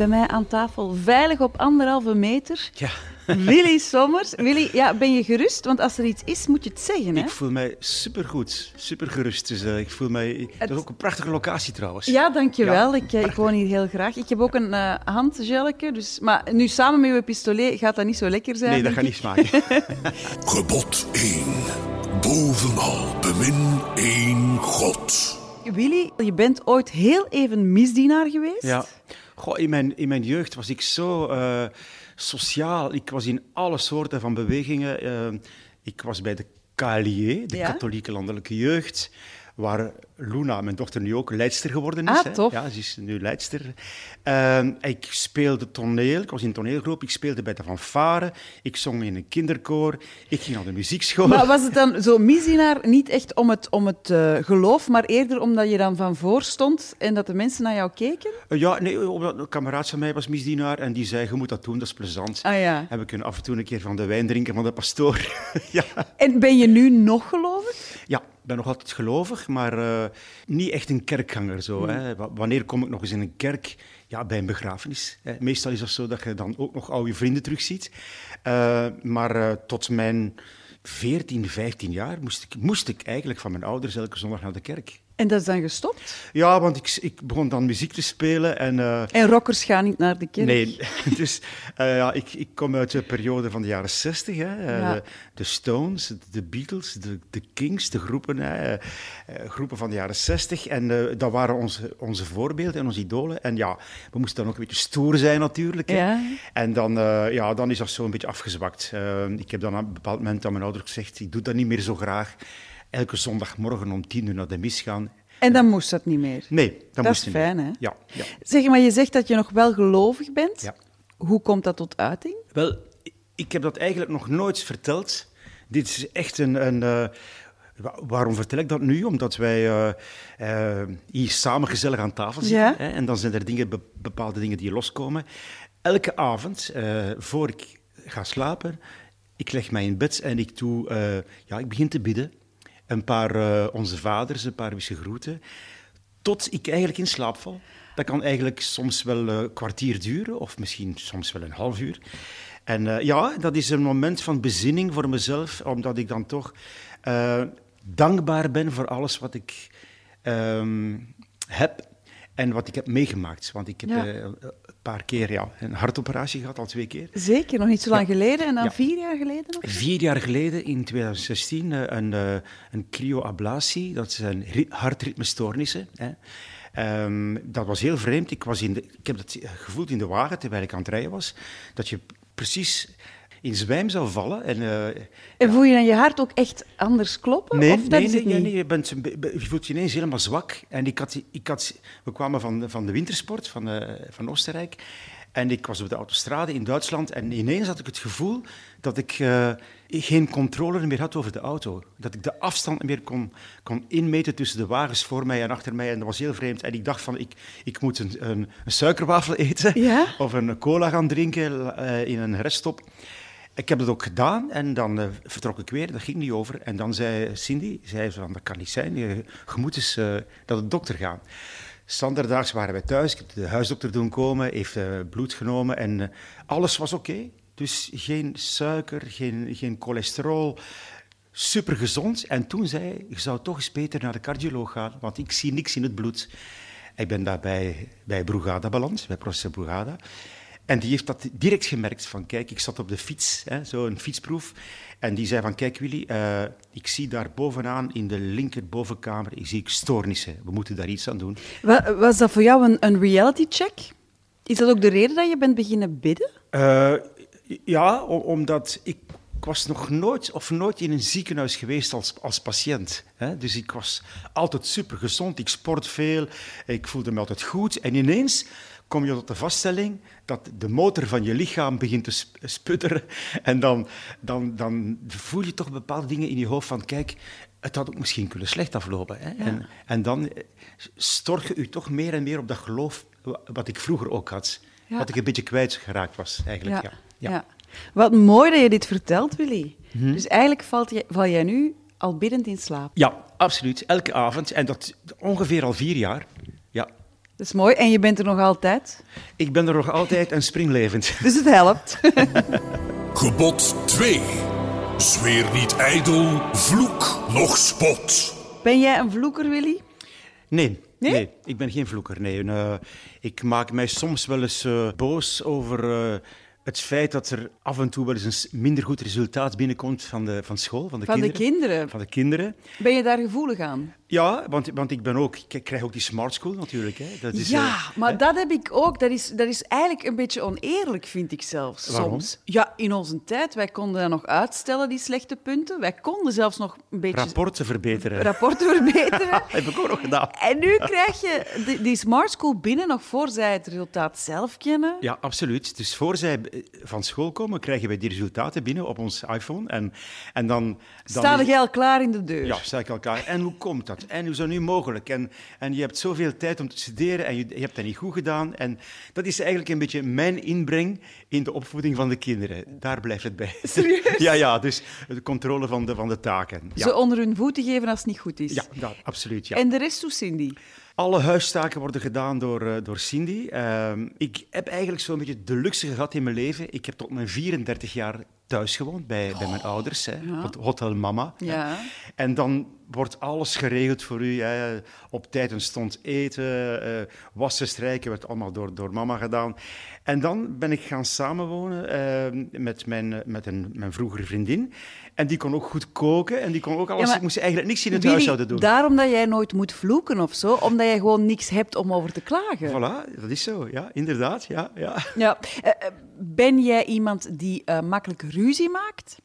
Bij mij aan tafel, veilig op anderhalve meter, Ja, Willy Sommers. Willy, ja, ben je gerust? Want als er iets is, moet je het zeggen, hè? ik voel mij supergoed, supergerust. Dus, eh, ik voel mij... Dat is ook een prachtige locatie trouwens. Ja, dankjewel. Ik, eh, ik woon hier heel graag. Ik heb ook een uh, dus... Maar nu samen met je pistolet gaat dat niet zo lekker zijn, Nee, dat gaat niet smaken. Gebod 1. Bovenal bemin één God. Willy, je bent ooit heel even misdienaar geweest. ja. Goh, in, mijn, in mijn jeugd was ik zo eh, sociaal. Ik was in alle soorten van bewegingen. Eh, ik was bij de KLIE, de Ja? Katholieke Landelijke Jeugd, waar Luna, mijn dochter, nu ook leidster geworden is. Ah, hè. tof. Ja, ze is nu leidster. Eh, ik speelde toneel, ik was in een toneelgroep, ik speelde bij de fanfare, ik zong in een kinderkoor, ik ging naar de muziekschool. Maar was het dan zo misdienaar niet echt om het, om het eh, geloof, maar eerder omdat je dan van voor stond en dat de mensen naar jou keken? Eh, Ja, nee, een kameraad van mij was misdienaar en die zei, je moet dat doen, dat is plezant. Ah ja. En we kunnen af en toe een keer van de wijn drinken van de pastoor. ja. En ben je nu nog gelovig? ja, ik ben nog altijd gelovig, maar eh, niet echt een kerkganger. Zo, hè. Wa- Wanneer kom ik nog eens in een kerk? Ja, bij een begrafenis. Hè. Meestal is dat zo dat je dan ook nog oude vrienden terugziet. Eh, maar eh, tot mijn 14, 15 jaar moest ik, moest ik eigenlijk van mijn ouders elke zondag naar de kerk. En dat is dan gestopt? Ja, want ik, ik begon dan muziek te spelen en... eh, En rockers gaan niet naar de kerk? Nee, dus eh, ja, ik, ik kom uit de periode van de jaren zestig. Hè, eh, Ja. de, de Stones, de Beatles, de, de Kings, de groepen, hè, groepen van de jaren zestig. En dat waren onze, onze voorbeelden en onze idolen. En ja, we moesten dan ook een beetje stoer zijn natuurlijk. Hè. Ja. En dan, ja, dan is dat zo een beetje afgezwakt. Ik heb dan op een bepaald moment aan mijn ouders gezegd, ik doe dat niet meer zo graag. Elke zondagmorgen om tien uur naar de mis gaan. En dan moest dat niet meer? Nee, dat, Dat moest is niet fijn, meer. hè? Ja, ja. Zeg maar, je zegt dat je nog wel gelovig bent. Ja. Hoe komt dat tot uiting? Wel, ik heb dat eigenlijk nog nooit verteld. Dit is echt een. een eh, wa- waarom vertel ik dat nu? Omdat wij eh, eh, hier samen gezellig aan tafel zitten. Ja. Hè, en dan zijn er dingen, be- bepaalde dingen die loskomen. Elke avond, voor ik ga slapen, ik leg mij in bed en ik, doe, ja, ik begin te bidden. Een paar eh, onze vaders, een paar wisse groeten. Tot ik eigenlijk in slaap val. Dat kan eigenlijk soms wel een kwartier duren, of misschien soms wel een half uur. En eh, ja, dat is een moment van bezinning voor mezelf, omdat ik dan toch eh, dankbaar ben voor alles wat ik ehm, heb en wat ik heb meegemaakt. Want ik heb Ja. eh, een paar keer ja, een hartoperatie gehad, al twee keer. Zeker, nog niet zo lang Ja. geleden. En dan Ja. vier jaar geleden nog? Vier jaar geleden, in 2016, eh, een, eh, een cryoablatie. Dat zijn ri- hartritmestoornissen. Hè. Ehm, dat was heel vreemd. Ik, was in de, ik heb dat gevoeld in de wagen terwijl ik aan het rijden was. Dat je precies in zwijm zou vallen. En, eh, En voel je dan je hart ook echt anders kloppen? Nee, of nee, nee, je, bent, je voelt je ineens helemaal zwak. En ik had, ik had, we kwamen van, van de wintersport van, eh, van Oostenrijk. En ik was op de autostrade in Duitsland. En ineens had ik het gevoel dat ik eh, geen controle meer had over de auto. Dat ik de afstand meer kon, kon inmeten tussen de wagens voor mij en achter mij. En dat was heel vreemd. En ik dacht van, ik, ik moet een, een, een suikerwafel eten. Ja? Of een cola gaan drinken in een reststop. Ik heb dat ook gedaan en dan eh, vertrok ik weer. Dat ging niet over. En dan zei Cindy, zei van, dat kan niet zijn. Je, moet eens eh, naar de dokter gaan. Standaardaags waren wij thuis. Ik heb de huisdokter doen komen, heeft eh, bloed genomen en alles was oké. Dus geen suiker, geen, geen cholesterol. Super gezond. En toen zei je zou toch eens beter naar de cardioloog gaan, want ik zie niks in het bloed. Ik ben daar bij, bij Brugada beland, bij professor Brugada. En die heeft dat direct gemerkt van, kijk, ik zat op de fiets, hè, zo een fietsproef. En die zei van, kijk Willy, eh, ik zie daar bovenaan in de linkerbovenkamer, ik zie ik stoornissen. We moeten daar iets aan doen. Wa- Was dat voor jou een, een reality check? Is dat ook de reden dat je bent beginnen bidden? Eh, ja, omdat ik, ik was nog nooit of nooit in een ziekenhuis geweest als, als patiënt. Hè? Dus ik was altijd super gezond, ik sport veel, ik voelde me altijd goed. En ineens kom je tot de vaststelling dat de motor van je lichaam begint te sp- sputteren. En dan, dan, dan voel je toch bepaalde dingen in je hoofd van, kijk, het had ook misschien kunnen slecht aflopen. Hè? En, en dan eh, stort je u toch meer en meer op dat geloof wa- wat ik vroeger ook had. Ja. Wat ik een beetje kwijtgeraakt was, eigenlijk. Ja. Ja. ja. Wat mooi dat je dit vertelt, Willy. Mhm. Dus eigenlijk valt je, val jij nu al biddend in slaap. Ja, absoluut. Elke avond. En dat ongeveer al vier jaar. Dat is mooi. En je bent er nog altijd. Ik ben er nog altijd en springlevend. Dus het helpt. Gebod 2. Zweer niet ijdel, vloek nog spot. Ben jij een vloeker, Willy? Nee, Nee? nee? ik ben geen vloeker. Nee. Eh, ik maak mij soms wel eens eh, boos over eh, het feit dat er af en toe wel eens een minder goed resultaat binnenkomt van, de, van school, van de Van de kinderen. kinderen. Van de kinderen. Ben je daar gevoelig aan? Ja, want, want ik ben ook, ik krijg ook die smart school natuurlijk. Hè. Dat is, ja, eh, maar dat heb ik ook. Dat is, dat is eigenlijk een beetje oneerlijk, vind ik zelfs. Waarom? Soms. Ja, in onze tijd, wij konden dat nog uitstellen, die slechte punten. Wij konden zelfs nog een beetje rapporten verbeteren. rapporten verbeteren. heb ik ook nog gedaan. En nu krijg je die, die smart school binnen nog voor zij het resultaat zelf kennen. Ja, absoluut. Dus voor zij eh, van school komen, krijgen wij die resultaten binnen op ons iPhone. En, en dan... dan Sta is- jij al klaar in de deur? Ja, sta ik elkaar. En hoe komt dat? En is dat nu mogelijk? En, en je hebt zoveel tijd om te studeren en je, je hebt dat niet goed gedaan. En dat is eigenlijk een beetje mijn inbreng in de opvoeding van de kinderen. Daar blijft het bij. Serieus? Ja, ja, dus de controle van de, van de taken. Ja, Ze onder hun voeten geven als het niet goed is. ja dat, absoluut. Ja. En de rest doet Cindy. Alle huistaken worden gedaan door, eh, door Cindy. Ehm, ik heb eigenlijk zo'n beetje de luxe gehad in mijn leven. Ik heb tot mijn 34 jaar thuis gewoond bij, bij mijn ouders, hè, het Hotel Mama. hè. Ja. En dan wordt alles geregeld voor u. Hè. Op tijd en stond eten, eh, wassen, strijken, werd allemaal door, door mama gedaan. En dan ben ik gaan samenwonen eh, met, mijn, eh, met een, mijn vroegere vriendin. En die kon ook goed koken en die kon ook alles. ik moest eigenlijk niks in het Willy, huishouden doen. daarom dat jij nooit moet vloeken of zo, omdat jij gewoon niks hebt om over te klagen. Voilà, dat is zo. Ja, inderdaad. Ja, ja. Ja. Eh, eh, ben jij iemand die eh, makkelijk ruzie maakt?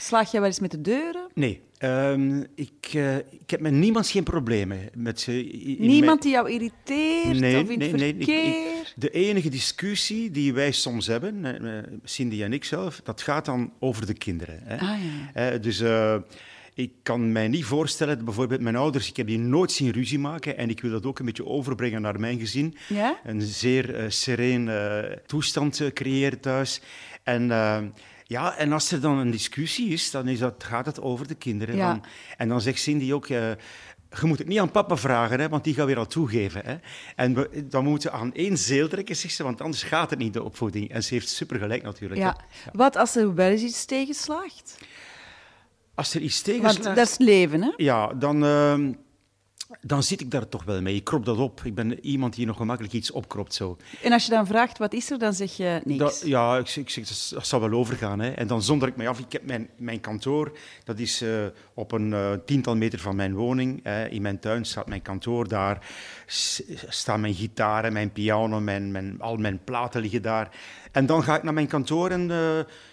Slaag jij wel eens met de deuren? Nee, ehm, ik, eh, ik heb met niemand geen problemen. Met, ze Niemand mijn- die jou irriteert Nee, of in nee, het nee. ik- verkeer? ik- de enige discussie die wij soms hebben, eh, Cindy en ik zelf, dat gaat dan over de kinderen. Hè. Ah, Eh, dus ik kan mij niet voorstellen, dat bijvoorbeeld mijn ouders, ik heb die nooit zien ruzie maken en ik wil dat ook een beetje overbrengen naar mijn gezin. Ja? Een zeer sereen eh, toestand creëren thuis. En... ja, en als er dan een discussie is, dan is dat, gaat het over de kinderen. Ja. Dan- en dan zegt Cindy ook, eh, je moet het niet aan papa vragen, hè, want die gaat weer al toegeven. Hè. En we, dan moeten we aan één zeel trekken, zegt ze, want anders gaat het niet, de opvoeding. En ze heeft supergelijk natuurlijk. Ja. Wat als er wel eens iets tegenslaagt? Als er iets Want tegenslaat... dat is leven, hè? Ja, dan, ehm, dan zit ik daar toch wel mee. Ik krop dat op. Ik ben iemand die nog gemakkelijk iets opkropt. Zo. En als je dan vraagt wat is er, dan zeg je niks. Dat, ja, ik, ik zeg, dat, zal wel overgaan. Hè. En dan zonder ik mij af. Ik heb mijn, mijn kantoor, dat is eh, op een eh, tiental meter van mijn woning. hè. in mijn tuin staat mijn kantoor. Daar staan mijn gitaren, mijn piano, mijn, mijn, al mijn platen liggen daar. En dan ga ik naar mijn kantoor en...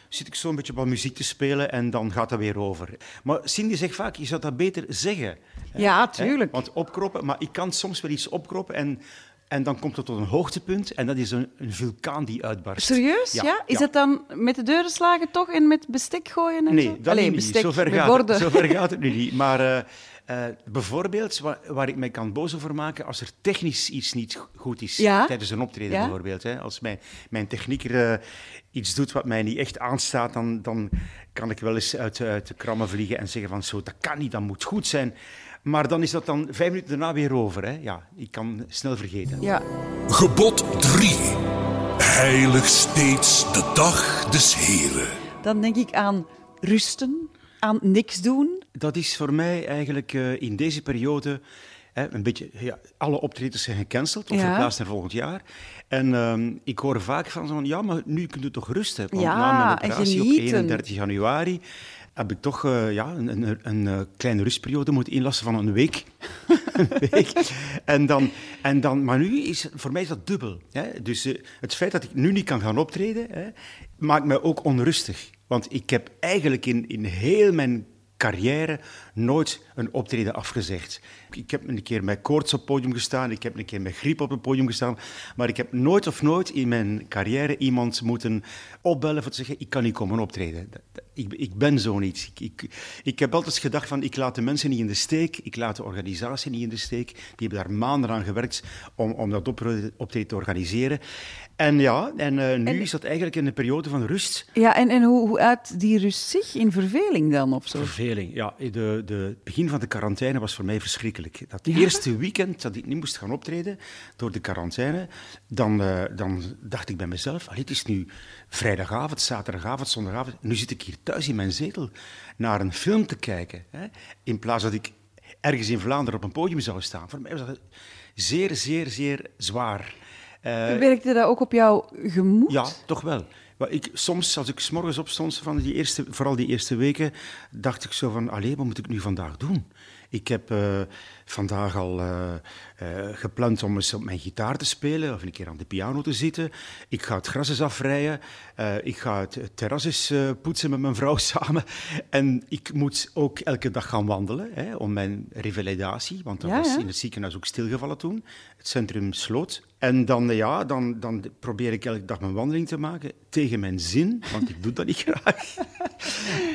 Zit ik zo een beetje wat muziek te spelen en dan gaat dat weer over. Maar Cindy zegt vaak, je zou dat beter zeggen. Ja, tuurlijk. Want opkroppen, maar ik kan soms wel iets opkroppen en, en dan komt het tot een hoogtepunt en dat is een, een vulkaan die uitbarst. Serieus? Ja, Is dat dan met de deuren slagen toch en met bestek gooien en Nee, zo? dat Allee, niet. bestek, Zover gaat, zover gaat het nu niet. Maar eh, eh, bijvoorbeeld, waar, waar ik mij kan boos over maken, als er technisch iets niet go- goed is, Ja. tijdens een optreden Ja. bijvoorbeeld. Hè, als mijn, mijn technieker eh, iets doet wat mij niet echt aanstaat, dan, dan kan ik wel eens uit, uit de krammen vliegen en zeggen van zo, dat kan niet, dat moet goed zijn. Maar dan is dat dan vijf minuten daarna weer over. Hè. Ja, ik kan snel vergeten. Ja. Gebod 3. Heilig steeds de dag des Heren. Dan denk ik aan rusten, aan niks doen. Dat is voor mij eigenlijk eh, in deze periode hè, een beetje. Ja, alle optredens zijn gecanceld of Ja. verplaatst naar volgend jaar. En ehm, ik hoor vaak van zo'n ja, maar nu kun je toch rusten. Want Ja, na mijn operatie op genieten. 31 januari heb ik toch eh, ja, een, een, een, eh, kleine rustperiode moeten inlassen van een week. een week. En dan, en dan, maar nu is voor mij is dat dubbel. Hè? Dus het feit dat ik nu niet kan gaan optreden, hè, maakt mij ook onrustig. Want ik heb eigenlijk in, in heel mijn carrière nooit een optreden afgezegd. Ik heb een keer met koorts op het podium gestaan, ik heb een keer met griep op het podium gestaan, maar ik heb nooit of nooit in mijn carrière iemand moeten opbellen voor te zeggen, ik kan niet komen optreden. Ik, ik ben zo niet. Ik, ik, ik heb altijd gedacht van, ik laat de mensen niet in de steek, ik laat de organisatie niet in de steek. Die hebben daar maanden aan gewerkt om, om dat optreden te organiseren. En ja, en uh, nu is dat eigenlijk in een periode van rust. Ja, en, en hoe, hoe uit die rust zich? In verveling dan of zo? Verveling, ja. De, de, het begin van de quarantaine was voor mij verschrikkelijk. Dat eerste weekend dat ik niet moest gaan optreden door de quarantaine, dan, uh, dan dacht ik bij mezelf, het is nu vrijdagavond, zaterdagavond, zondagavond, nu zit ik hier thuis in mijn zetel naar een film te kijken. Hè, in plaats dat ik ergens in Vlaanderen op een podium zou staan. Voor mij was dat zeer, zeer, zeer zwaar. Uh, Werkte dat ook op jouw gemoed? Ja, toch wel. Maar ik, soms, als ik s morgens opstond, van die eerste, vooral die eerste weken, dacht ik zo van, allee, wat moet ik nu vandaag doen? Ik heb uh, vandaag al uh, uh, gepland om eens op mijn gitaar te spelen of een keer aan de piano te zitten. Ik ga het gras eens afrijden. ik ga het terras eens poetsen met mijn vrouw samen. En ik moet ook elke dag gaan wandelen hè, om mijn revalidatie, want dat was in het ziekenhuis ook stilgevallen toen. Het centrum sloot. En dan, ja, dan, dan probeer ik elke dag mijn wandeling te maken tegen mijn zin, want ik doe dat niet graag.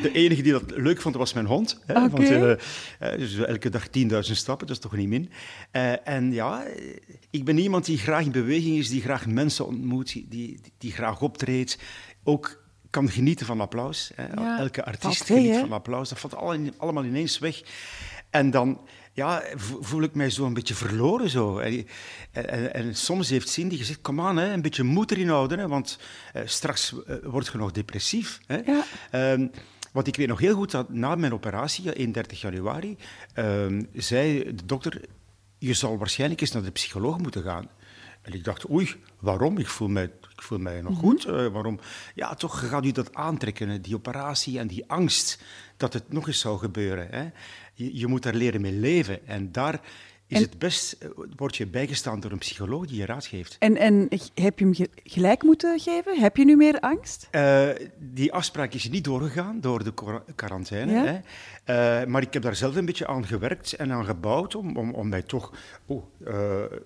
De enige die dat leuk vond, was mijn hond. Hè, want, uh, dus elke dag 10.000 stappen, dat is toch niet min. Uh, en ja, ik ben iemand die graag in beweging is, die graag mensen ontmoet, die, die, die graag optreedt. Ook kan genieten van applaus. Hè. Elke artiest geniet van applaus. Dat valt allemaal ineens weg. En dan ja, voel ik mij zo een beetje verloren. Zo. En, en, en soms heeft Cindy gezegd, kom aan, hè, een beetje moed erin houden, hè, want uh, straks uh, word je nog depressief. Hè. Ja. Um, want ik weet nog heel goed dat na mijn operatie, 31 januari, um, zei de dokter, je zal waarschijnlijk eens naar de psycholoog moeten gaan. En ik dacht, oei, waarom? Ik voel mij, ik voel mij nog mhm. goed. Uh, waarom? Ja, toch gaat u dat aantrekken, die operatie en die angst dat het nog eens zou gebeuren. Hè? Je, je moet daar leren mee leven. En daar is het best, eh, word je bijgestaan door een psycholoog die je raad geeft. En, en heb je hem gelijk moeten geven? Heb je nu meer angst? Uh, die afspraak is niet doorgegaan door de quarantaine. Hè? Uh, maar ik heb daar zelf een beetje aan gewerkt en aan gebouwd om, om, om mij toch oh,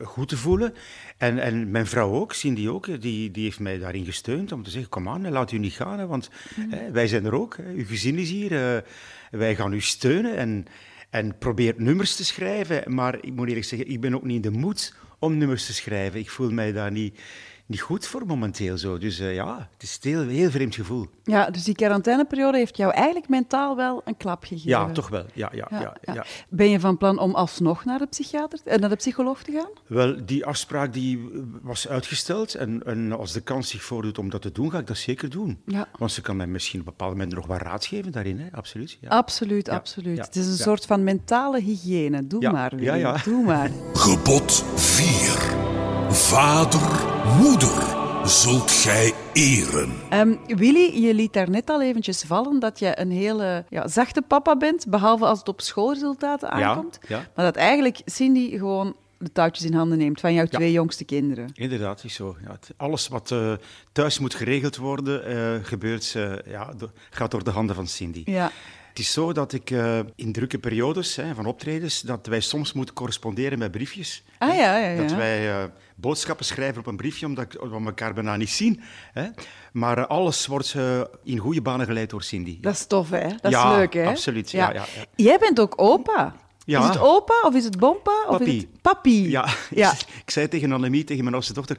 goed te voelen. En, en mijn vrouw ook, Cindy ook, die, die heeft mij daarin gesteund om te zeggen, kom aan, laat u niet gaan, hè, want mm. wij zijn er ook. Hè, uw gezin is hier, wij gaan u steunen. En, en probeert nummers te schrijven. Maar ik moet eerlijk zeggen, ik ben ook niet in de moed om nummers te schrijven. Ik voel mij daar niet, niet goed voor momenteel zo. Dus uh, ja, het is een heel, heel vreemd gevoel. Ja, dus die quarantaineperiode heeft jou eigenlijk mentaal wel een klap gegeven. Ja, toch wel. Ja, ja, ja, ja, Ben je van plan om alsnog naar de, psychiater, eh, naar de psycholoog te gaan? Wel, die afspraak die was uitgesteld. En, en als de kans zich voordoet om dat te doen, ga ik dat zeker doen. Ja. Want ze kan mij misschien op bepaalde momenten nog wat raad geven daarin. Hè? Absoluut. Ja. Absoluut, absoluut. Het is een soort van mentale hygiëne. Doe maar, ja. Doe maar. Gebod 4. Vader, moeder zult gij eren. Um, Willy, je liet daar net al eventjes vallen dat je een hele ja, zachte papa bent, behalve als het op schoolresultaten aankomt. Ja, Maar dat eigenlijk Cindy gewoon de touwtjes in handen neemt van jouw twee jongste kinderen. Inderdaad, is zo. Ja, alles wat uh, thuis moet geregeld worden, uh, gebeurt, uh, ja, gaat door de handen van Cindy. Ja. Het is zo dat ik uh, in drukke periodes hè, van optredens, dat wij soms moeten corresponderen met briefjes. Ah, ja, ja, ja. Dat wij uh, boodschappen schrijven op een briefje, omdat we elkaar bijna niet zien. Hè. Maar uh, alles wordt in goede banen geleid door Cindy. Dat is tof, hè? Dat is leuk, hè? absoluut. Ja. Ja, Jij bent ook opa. Ja. Is het opa of is het bompa? Of Papi. Is het papi? Ja, ja. ik zei tegen Annemie, tegen mijn oudste dochter,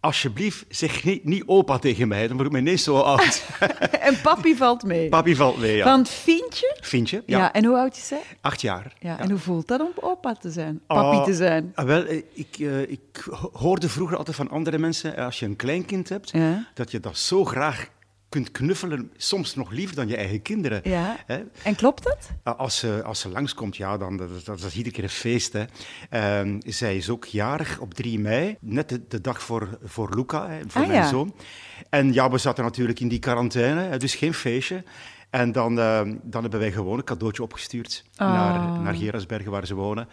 alsjeblieft, zeg niet, niet opa tegen mij, dan word ik me ineens zo oud. en papi valt mee? Papi valt mee, ja. Van Fientje? Fientje, ja. ja. En hoe oud is zij? Acht jaar. Ja, En hoe voelt dat om opa te zijn, papi ah, te zijn? Ah, wel, eh, ik, uh, ik hoorde vroeger altijd van andere mensen, eh, als je een kleinkind hebt, dat je dat zo graag kunt knuffelen, soms nog liever dan je eigen kinderen. Ja. Hè? En klopt dat? Als ze, als ze langskomt, ja, dan dat, dat, is iedere keer een feest. Hè. Uh, zij is ook jarig op 3 mei, net de, de dag voor, voor Luca, hè, voor ah, mijn zoon. En ja, we zaten natuurlijk in die quarantaine, dus geen feestje. En dan, uh, dan hebben wij gewoon een cadeautje opgestuurd oh. naar, naar Gerasbergen, waar ze wonen.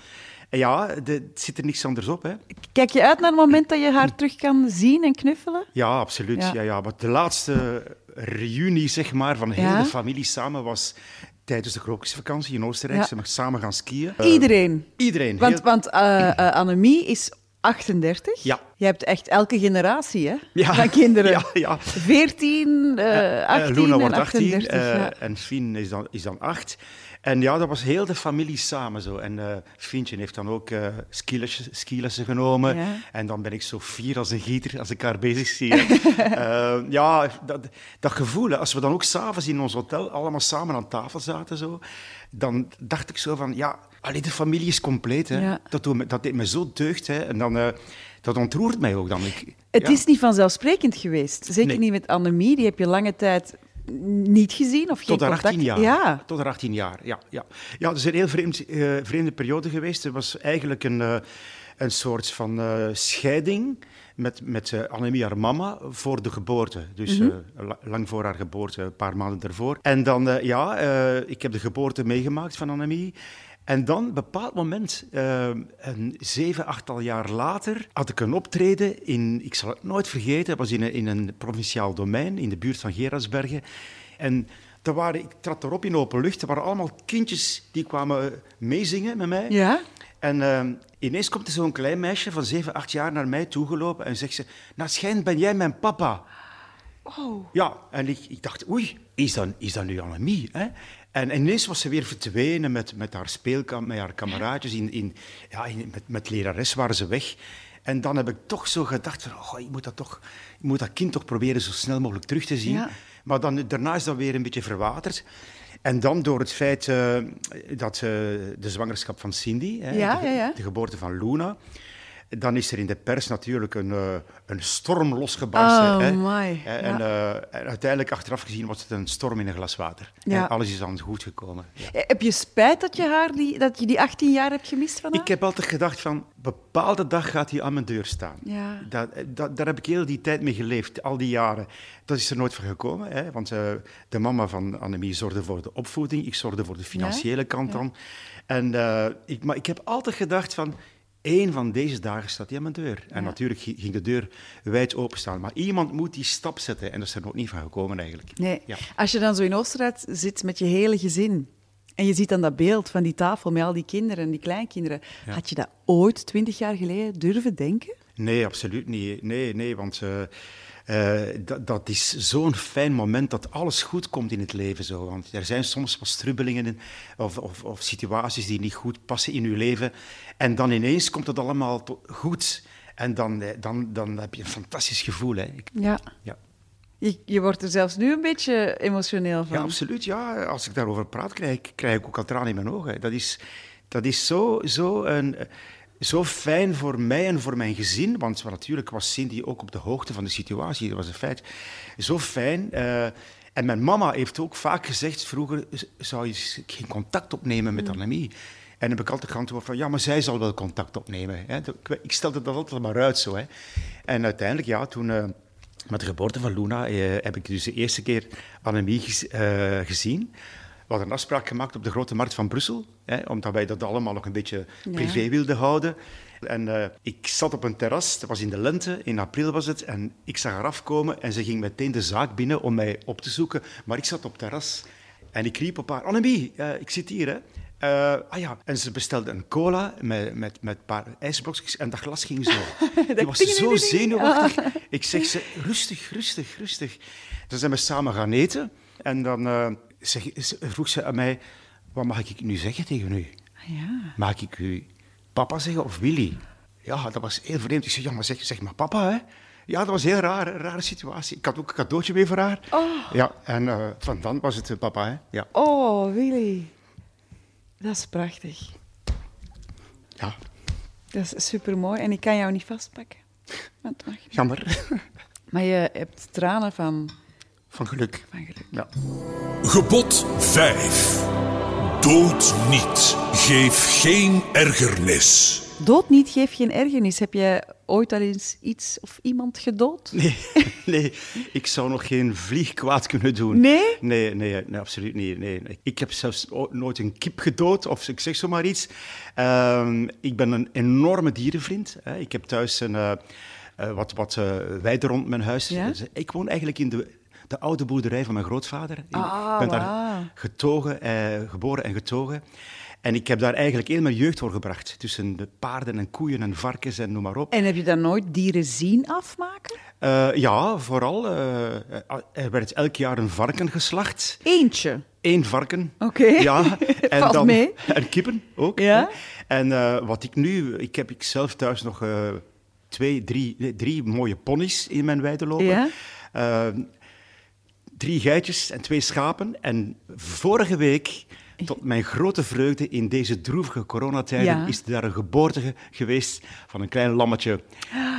En ja, het zit er niks anders op. Hè. Kijk je uit naar het moment dat je haar terug kan zien en knuffelen? Ja, absoluut. Ja. Ja, ja. Maar de laatste reunie zeg maar, van heel de familie samen was tijdens de krokusvakantie in Oostenrijk. Ze mag samen gaan skiën. Iedereen? iedereen. Want, want Annemie is 38. Ja. Je hebt echt elke generatie hè, ja. van kinderen. Ja, ja. 14, uh, 18 Luna wordt 18 uh, ja. en Fien is dan, is dan 8. En ja, dat was heel de familie samen zo. En uh, Fientje heeft dan ook uh, skilessen, skilessen genomen. Ja. En dan ben ik zo fier als een gieter als ik haar bezig zie. uh, ja, dat, dat gevoel, als we dan ook s'avonds in ons hotel allemaal samen aan tafel zaten, zo, dan dacht ik zo van, ja, allee, de familie is compleet. Hè. Ja. Dat, doet me, dat deed me zo deugd. Hè. En dan, dat ontroert mij ook dan. Ik, het is niet vanzelfsprekend geweest. Zeker nee. niet met Annemie, die heb je lange tijd niet gezien of geen Tot contact? 18 jaar. Ja. Tot haar 18 jaar, ja. Ja, ja het is een heel vreemd, uh, vreemde periode geweest. Het was eigenlijk een, uh, een soort van scheiding met, met Annemie, haar mama, voor de geboorte. Dus mm -hmm. uh, lang voor haar geboorte, een paar maanden daarvoor. En dan, uh, ja, ik heb de geboorte meegemaakt van Annemie. En dan, op een bepaald moment, een zeven, achttal jaar later, had ik een optreden in, ik zal het nooit vergeten, het was in een, in een provinciaal domein in de buurt van Gerardsbergen. En er waren, ik trad erop in open lucht, er waren allemaal kindjes die kwamen meezingen met mij. Ja? En uh, ineens komt er zo'n klein meisje van 7, 8 jaar naar mij toegelopen en zegt ze: Nou, schijnt ben jij mijn papa. Oh. Ja, en ik, ik dacht: Oei, is dat, is dat nu Annemie? Hè? En ineens was ze weer verdwenen met, met haar speelkamp, met haar kameraadjes. In, in, ja, in, met, met lerares waren ze weg. En dan heb ik toch zo gedacht: van, oh, ik, moet dat toch, ik moet dat kind toch proberen zo snel mogelijk terug te zien. Ja. Maar dan, daarna is dat weer een beetje verwaterd. En dan door het feit uh, dat uh, de zwangerschap van Cindy, hè, ja, de, ja, ja. de, geboorte van Luna, dan is er in de pers natuurlijk een, uh, een storm losgebarsten. Oh, hè. En, ja. en, uiteindelijk, achteraf gezien, was het een storm in een glas water. Ja. En alles is dan goed gekomen. Heb je spijt dat je, haar die, dat je die 18 jaar hebt gemist van haar? Ik heb altijd gedacht van, bepaalde dag gaat hij aan mijn deur staan. Ja. Dat, dat, daar heb ik heel die tijd mee geleefd, al die jaren. Dat is er nooit van gekomen, hè? want uh, de mama van Annemie zorgde voor de opvoeding, ik zorgde voor de financiële ja? kant dan. En, uh, ik, maar ik heb altijd gedacht van, één van deze dagen staat hij aan mijn deur. En natuurlijk ging de deur wijd openstaan. Maar iemand moet die stap zetten en dat is er nog niet van gekomen eigenlijk. Nee. Als je dan zo in Oostenrijk zit met je hele gezin... En je ziet dan dat beeld van die tafel met al die kinderen en die kleinkinderen. Ja. Had je dat ooit, twintig jaar geleden, durven denken? Nee, absoluut niet. Nee, nee want uh, uh, dat, dat, is zo'n fijn moment dat alles goed komt in het leven. Zo. Want er zijn soms wat strubbelingen in, of, of, of, situaties die niet goed passen in je leven. En dan ineens komt het allemaal goed. En dan, dan, dan heb je een fantastisch gevoel. Hè. Ik, ja. ja. Je, je, wordt er zelfs nu een beetje emotioneel van. Ja, absoluut. Ja. Als ik daarover praat, krijg, krijg ik ook al tranen in mijn ogen. Dat is, dat is zo, zo, een, zo fijn voor mij en voor mijn gezin. Want natuurlijk was Cindy ook op de hoogte van de situatie. Dat was een feit. Zo fijn. Uh, en mijn mama heeft ook vaak gezegd, vroeger zou je geen contact opnemen met mm. Annemie. En heb ik altijd geantwoord van, ja, maar zij zal wel contact opnemen. Hè. Ik stelde dat altijd maar uit zo. Hè. En uiteindelijk, ja, toen... Uh, met de geboorte van Luna uh, heb ik dus de eerste keer Annemie gez, gezien. We hadden een afspraak gemaakt op de Grote Markt van Brussel, hè, omdat wij dat allemaal nog een beetje privé ja. wilden houden. En uh, ik zat op een terras, het was in de lente, in april was het, en ik zag haar afkomen en ze ging meteen de zaak binnen om mij op te zoeken. Maar ik zat op het terras en ik riep op haar, Annemie, ik zit hier, hè. Uh, ah ja, en ze bestelde een cola met, met, met een paar ijsblokjes en dat glas ging zo. Die was zo zenuwachtig. Ik zeg ze, rustig, rustig, rustig. Dan zijn we samen gaan eten en dan zeg, vroeg ze aan mij, wat mag ik nu zeggen tegen u? Ja. Mag ik u papa zeggen of Willy? Ja, dat was heel vreemd. Ik zeg, ja, maar zeg, zeg maar papa, hè. Ja, dat was een heel rare, rare situatie. Ik had ook een cadeautje mee voor haar. Oh. Ja, en uh, van dan was het papa, hè. Ja. Oh, Willy. Dat is prachtig. Ja. Dat is supermooi. En ik kan jou niet vastpakken. Want mag Jammer. Maar je hebt tranen van... Van geluk. Van geluk. Ja. Gebod 5. Dood niet. Geef geen ergernis. Dood niet, geef geen ergernis. Heb je ooit al eens iets of iemand gedood? Nee, nee. ik zou nog geen vlieg kwaad kunnen doen. Nee? Nee, nee, nee absoluut niet. Nee. Ik heb zelfs nooit een kip gedood, of ik zeg zomaar iets. Uh, ik ben een enorme dierenvriend. Hè. Ik heb thuis een, uh, uh, wat, wat uh, weiden rond mijn huis. Ja? Dus ik woon eigenlijk in de de oude boerderij van mijn grootvader. Ah, ik ben wow. daar getogen, eh, geboren en getogen. En ik heb daar eigenlijk heel mijn jeugd doorgebracht. Tussen de paarden en koeien en varkens en noem maar op. En heb je dan nooit dieren zien afmaken? Uh, ja, vooral. Uh, er werd elk jaar een varken geslacht. Eentje? Eén varken. Oké. Okay. Ja. En Valt dan, mee. En kippen ook. Ja. En uh, wat ik nu... Ik heb ik zelf thuis nog twee, drie, drie mooie ponies in mijn weide lopen. Ja. Drie geitjes en twee schapen. En vorige week tot mijn grote vreugde in deze droevige coronatijden Ja. is er daar een geboorte geweest van een klein lammetje.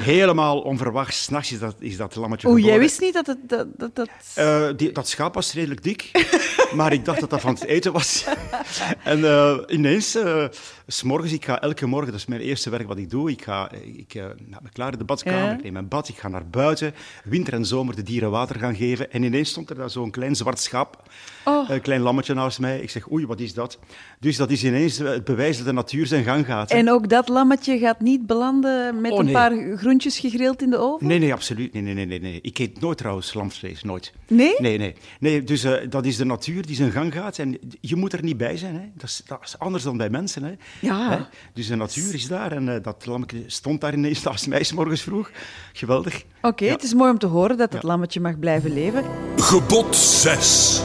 Helemaal onverwachts. S'nachts is dat, is dat lammetje Oeh, jij wist niet dat het... Dat, dat, dat... Eh, die, dat schaap was redelijk dik, maar ik dacht dat dat van het eten was. en eh, ineens, eh, s morgens, ik ga elke morgen, dat is mijn eerste werk wat ik doe, ik ga ik, eh, maak me klaar in de badkamer, Ja. ik neem mijn bad, ik ga naar buiten, winter en zomer de dieren water gaan geven. En ineens stond er daar zo'n klein zwart schaap, Oh. een klein lammetje naast mij. Ik zeg, oei, wat is dat? Dus dat is ineens eh, het bewijs dat de natuur zijn gang gaat. hè. En ook dat lammetje gaat niet belanden met Oh, een paar groentjes gegrild in de oven? Nee, nee, absoluut. Nee, nee, nee, nee, nee. Ik eet nooit trouwens lamsvlees, nooit. Nee? Nee, nee. nee dus eh, dat is de natuur die zijn gang gaat en je moet er niet bij zijn. Hè. Dat, is, dat is anders dan bij mensen. Hè. Ja. Hè? Dus de natuur is daar en eh, dat lammetje stond daar ineens naast mij 's morgens vroeg. Geweldig. Oké, Ja. het is mooi om te horen dat het Ja. lammetje mag blijven leven. Gebod 6.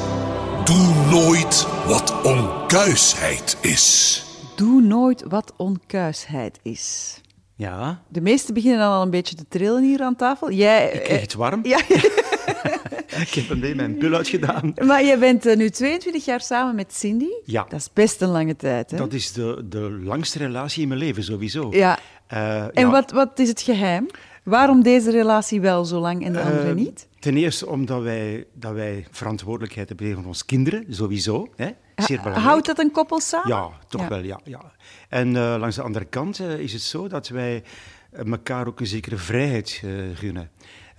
Doe nooit wat onkuisheid is. Doe nooit wat onkuisheid is. Ja, De meesten beginnen dan al een beetje te trillen hier aan tafel. Jij, ik kreeg het warm. Ja, Ik heb een mijn pul uitgedaan. maar jij bent eh, nu 22 jaar samen met Cindy. Ja. Dat is best een lange tijd, hè? Dat is de, de langste relatie in mijn leven, sowieso. Ja. Eh, En ja. wat, wat is het geheim? Waarom deze relatie wel zo lang en de andere Eh, niet? Ten eerste omdat wij, dat wij verantwoordelijkheid hebben tegen onze kinderen, sowieso. Hè? Zeer Ha- belangrijk. Houdt dat een koppel samen? Ja, toch Ja. wel, ja. ja. En langs de andere kant is het zo dat wij elkaar ook een zekere vrijheid gunnen.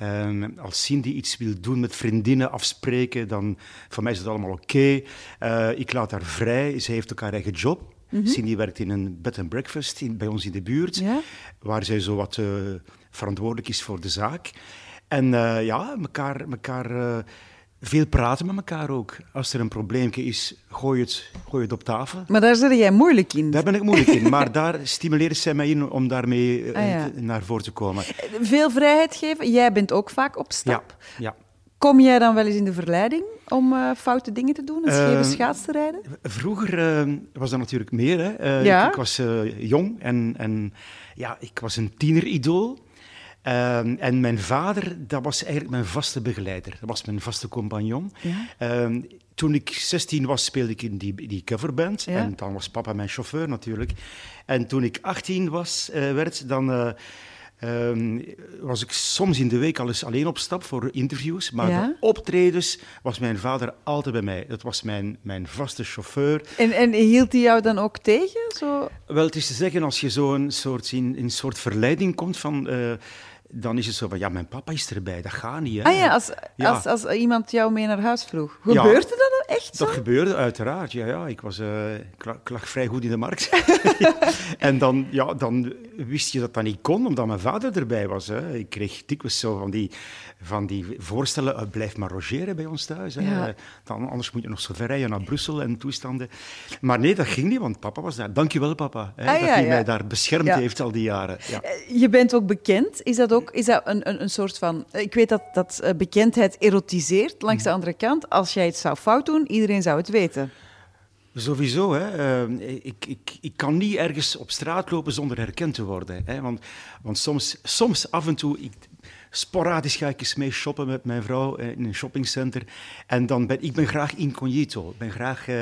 Ehm, als Cindy iets wil doen met vriendinnen, afspreken, dan voor mij is het allemaal oké. Eh, ik laat haar vrij. Zij heeft ook haar eigen job. Cindy werkt in een bed and breakfast in, bij ons in de buurt, Ja. waar zij zo wat eh, verantwoordelijk is voor de zaak. En eh, ja, elkaar, elkaar veel praten met elkaar ook. Als er een probleempje is, gooi het, gooi het op tafel. Maar daar zit jij moeilijk in. Daar ben ik moeilijk in, maar daar stimuleert zij mij in om daarmee eh, Ah, ja. naar voren te komen. Veel vrijheid geven. Jij bent ook vaak op Ja, stap. ja. Kom jij dan wel eens in de verleiding om eh, foute dingen te doen? Een scheve Eh, schaats te rijden? Vroeger was dat natuurlijk meer. Hè. Ja. ik, ik was jong en, en ja, ik was een tieneridool. Ehm, en mijn vader, dat was eigenlijk mijn vaste begeleider. Dat was mijn vaste compagnon. Ja. Ehm, toen ik 16 was, speelde ik in die, die coverband. Ja. En dan was papa mijn chauffeur natuurlijk. En toen ik 18 was, eh, werd, dan eh, ehm, was ik soms in de week al eens alleen op stap voor interviews. Maar Ja. de optredens was mijn vader altijd bij mij. Dat was mijn, mijn vaste chauffeur. En, en hield hij jou dan ook tegen? Zo? Wel, het is te zeggen, als je zo een soort, in, in een soort verleiding komt van... eh, dan is het zo van, ja, mijn papa is erbij, dat gaat niet. Hè. Ah ja, als, Ja. Als, als iemand jou mee naar huis vroeg. Ja. Gebeurde dat dan echt zo? Dat gebeurde uiteraard, ja. ja. Ik, was, ik ik lag vrij goed in de markt. en dan, ja, dan wist je dat dat niet kon, omdat mijn vader erbij was. Hè. Ik kreeg dikwijls zo van die, van die voorstellen, eh, blijf maar logeren bij ons thuis. Hè. Ja. Dan, anders moet je nog zo ver rijden naar Brussel en toestanden. Maar nee, dat ging niet, want papa was daar. Dank je wel, papa, hè, Ah, dat ja, hij ja. mij daar beschermd heeft al die jaren. Ja. Eh, Je bent ook bekend. Is dat ook is dat een, een, een soort van... Ik weet dat, dat bekendheid erotiseert. Langs de Mm. andere kant, als jij iets zou fout doen, iedereen zou het weten. Sowieso, hè. Eh, ik, ik, ik kan niet ergens op straat lopen zonder herkend te worden. Hè. Want, want soms, soms, af en toe, ik, sporadisch ga ik eens mee shoppen met mijn vrouw eh, in een shoppingcenter. En dan ben ik ben graag incognito. Ik ben graag, eh,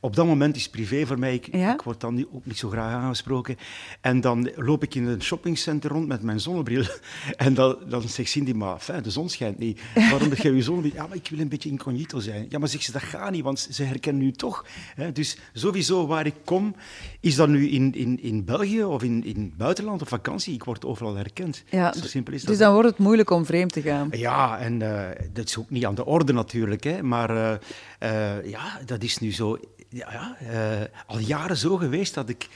op dat moment is privé voor mij. Ik, Ja? ik word dan niet, ook niet zo graag aangesproken. En dan loop ik in een shoppingcenter rond met mijn zonnebril. En dan, dan zegt Cindy, maar fijn, de zon schijnt niet. Waarom heb jij je zonnebril? Ja, maar ik wil een beetje incognito zijn. Ja, maar zegt ze, dat gaat niet, want ze herkennen u toch. Hè? Dus sowieso waar ik kom, is dat nu in, in, in België of in, in het buitenland op vakantie, ik word overal herkend. Ja, Zo simpel is dat. dus dan wordt het moeilijk om vreemd te gaan. Ja, en eh, dat is ook niet aan de orde natuurlijk, hè, maar eh, eh, ja, dat is nu zo ja, ja, al jaren zo geweest dat ik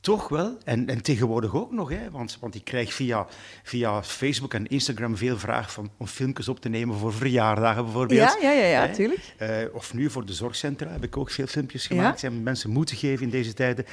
Toch wel. En, en tegenwoordig ook nog, hè? Want, want ik krijg via, via Facebook en Instagram veel vragen van, om filmpjes op te nemen voor verjaardagen bijvoorbeeld. Ja, ja, ja, ja tuurlijk. Uh, of nu voor de zorgcentra heb ik ook veel filmpjes gemaakt. Ja? En mensen moeten geven in deze tijden.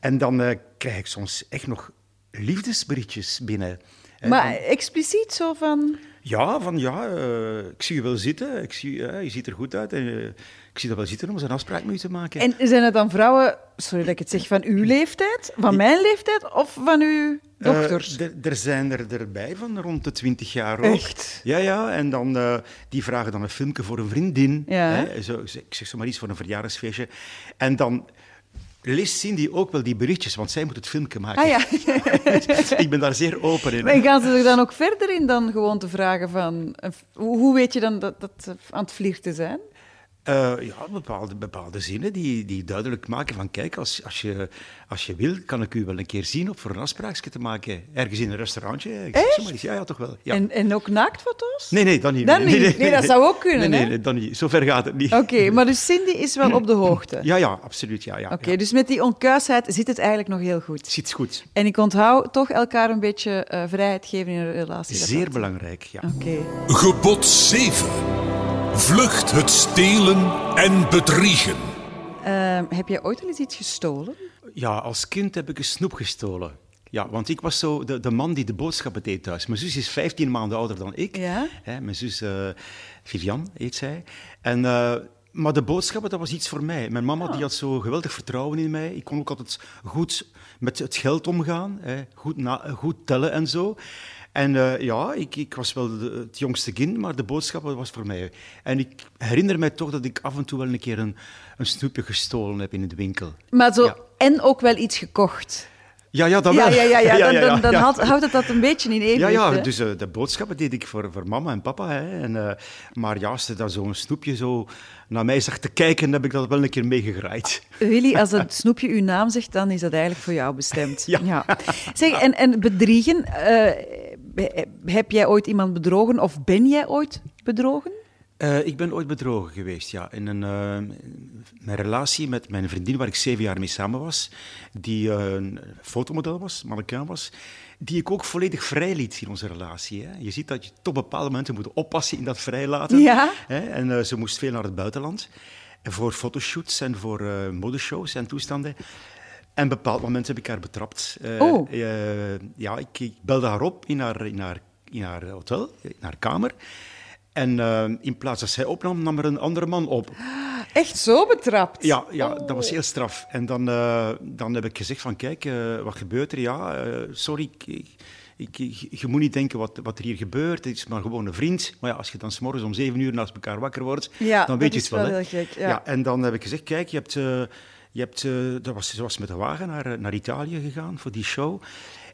En dan uh, krijg ik soms echt nog liefdesberichtjes binnen. Maar expliciet zo van... Ja, van ja, uh, ik zie je wel zitten, ik zie, uh, je ziet er goed uit en uh, ik zie dat wel zitten om een afspraak met je te maken. En zijn het dan vrouwen, sorry dat ik het zeg, van uw leeftijd, van mijn leeftijd of van uw dochters? er zijn er erbij van rond de twintig jaar ook. Echt? Ja, ja, en dan, die vragen dan een filmpje voor een vriendin. Ja. Hè, zo, ik zeg zo maar iets voor een verjaardagsfeestje. En dan leest Cindy ook wel die berichtjes, want zij moet het filmpje maken. Ah, ja. ik ben daar zeer open in. En gaan ze er dan ook verder in dan gewoon te vragen van... Hoe weet je dan dat dat aan het vliegen zijn? Uh, ja, bepaalde, bepaalde zinnen die, die duidelijk maken van kijk, als, als, je, als je wil, kan ik u wel een keer zien op voor een afspraakje te maken. Ergens in een restaurantje. Echt? Ja, ja, toch wel. Ja. En, en ook naaktfoto's? Nee, nee, dan niet. Dan nee, niet. Nee, dat zou ook kunnen, nee, nee, nee, dan niet. Zover gaat het niet. Oké, maar dus Cindy is wel op de hoogte? Ja, ja, absoluut. Ja, ja, Oké, ja. dus met die onkuisheid zit het eigenlijk nog heel goed? Zit goed. En ik onthoud toch elkaar een beetje uh, vrijheid geven in een relatie? Zeer belangrijk, ja. Oké. Gebod 7. Vlucht het stelen en bedriegen. Uh, heb jij ooit al eens iets gestolen? Ja, als kind heb ik een snoep gestolen. Ja, want ik was zo de, de man die de boodschappen deed thuis. Mijn zus is 15 maanden ouder dan ik. Ja? Hè, mijn zus uh, Vivian heet zij. En, uh, maar de boodschappen, dat was iets voor mij. Mijn mama Ah. die had zo geweldig vertrouwen in mij. Ik kon ook altijd goed met het geld omgaan, hè, goed, na, goed tellen en zo. En uh, ja, ik, ik, was wel de, het jongste kind, maar de boodschappen was voor mij. En ik herinner mij toch dat ik af en toe wel een keer een, een snoepje gestolen heb in de winkel. Maar zo, Ja. en ook wel iets gekocht. Ja, ja, dat Ja, wel. ja, ja, ja. Dan, dan, dan houdt- het dat een beetje in evenwicht. Ja, ja, hè? dus eh, de boodschappen deed ik voor, voor mama en papa. Hè, en, eh, maar ja, als ze daar zo'n snoepje zo naar mij zag te kijken, heb ik dat wel een keer meegegraaid. Willy, als het snoepje uw naam zegt, dan is dat eigenlijk voor jou bestemd. Ja. Zeg, en, en bedriegen, eh, heb jij ooit iemand bedrogen of ben jij ooit bedrogen? Eh, ik ben ooit bedrogen geweest, ja. In een, eh, mijn relatie met mijn vriendin, waar ik zeven jaar mee samen was, die eh, een fotomodel was, mannequin was, die ik ook volledig vrij liet in onze relatie. Hè. Je ziet dat je tot bepaalde momenten moet oppassen in dat vrijlaten. Ja. Hè. En eh, ze moest veel naar het buitenland, en voor fotoshoots en voor eh, modeshows en toestanden. En op een bepaald moment heb ik haar betrapt. Eh, Oh. eh, ja, ik, ik belde haar op in haar, in haar, in haar hotel, in haar kamer. En eh, in plaats dat zij opnam, nam er een andere man op. Echt zo betrapt? Ja, ja dat was heel straf. En dan, dan heb ik gezegd van, kijk, wat gebeurt er? Ja, sorry, ik, ik, je moet niet denken wat, wat er hier gebeurt. Het is maar gewoon een vriend. Maar ja, als je dan s'morgens om zeven uur naast elkaar wakker wordt, Ja, dan weet je het wel. wel heel gek, ja. en dan heb ik gezegd, kijk, je hebt... je hebt, eh, dat was, ze was met de wagen naar, eh, naar Italië gegaan voor die show.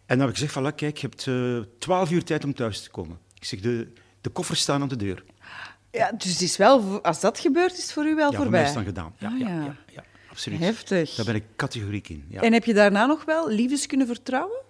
En dan heb ik gezegd van, "Là, kijk, je hebt eh, twaalf uur tijd om thuis te komen. Ik zeg, de, de koffers staan aan de deur. Ja, dus het is wel, als dat gebeurt, is het voor u wel Ja, voor mij voorbij. is dan gedaan. Ja, Ah, ja. ja. Ja, ja, absoluut. Heftig. Daar ben ik categoriek in. Ja. En heb je daarna nog wel liefdes kunnen vertrouwen?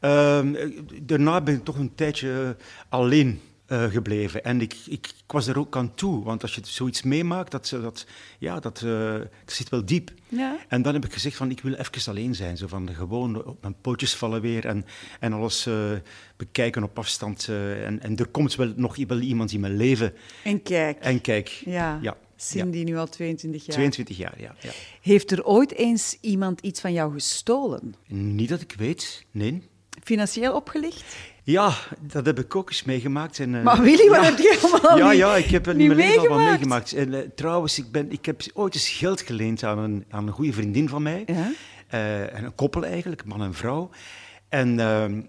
Ehm, eh, daarna ben ik toch een tijdje alleen eh, gebleven. En ik, ik, ik was er ook aan toe. Want als je zoiets meemaakt, dat, ze- dat, ja, dat, dat zit wel diep. Ja. En dan heb ik gezegd van, ik wil even alleen zijn. Zo van, gewoon op mijn pootjes vallen weer en, en alles eh, bekijken op afstand. en, en er komt wel nog wel iemand in mijn leven. En kijk. En kijk, Ja, ja, Cindy nu al 22 jaar. 22 jaar, ja, ja. Heeft er ooit eens iemand iets van jou gestolen? Niet dat ik weet, nee. Financieel opgelicht? Ja, dat heb ik ook eens meegemaakt. En, eh, Maar Willy, wat ja. heb je allemaal Ja, ja, ik heb in mijn leven al meegemaakt? meegemaakt. En, eh, trouwens, ik, ben, ik heb ooit eens geld geleend aan een, aan een goede vriendin van mij. Ja? Eh, en een koppel eigenlijk, man en vrouw. En ehm,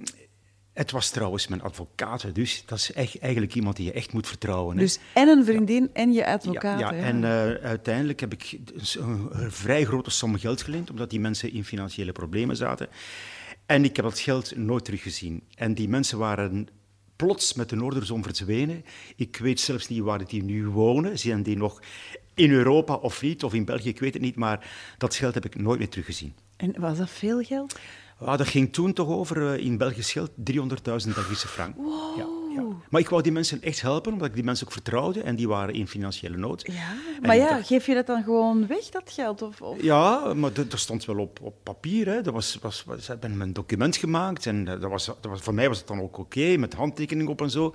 het was trouwens mijn advocaat, dus dat is echt, eigenlijk iemand die je echt moet vertrouwen. hè. Dus en een vriendin en je advocaat. Ja, ja. en uiteindelijk heb ik een, een vrij grote som geld geleend, omdat die mensen in financiële problemen zaten. En ik heb dat geld nooit teruggezien. En die mensen waren plots met de Noorderzon verdwenen. Ik weet zelfs niet waar die nu wonen. Zijn die nog in Europa of niet, of in België, ik weet het niet. Maar dat geld heb ik nooit meer teruggezien. En was dat veel geld? Ah, dat ging toen toch over, eh, in Belgisch geld, 300.000 Belgische frank. Ja, Maar ik wou die mensen echt helpen, omdat ik die mensen ook vertrouwde en die waren in financiële nood. Ja, maar ja, geef je dat dan gewoon weg, dat geld? Of, of? Ja, maar dat stond wel op, op papier. Hè. Dat was, was, was, ze hebben een document gemaakt en dat was, dat was, voor mij was het dan ook oké, met handtekening op en zo.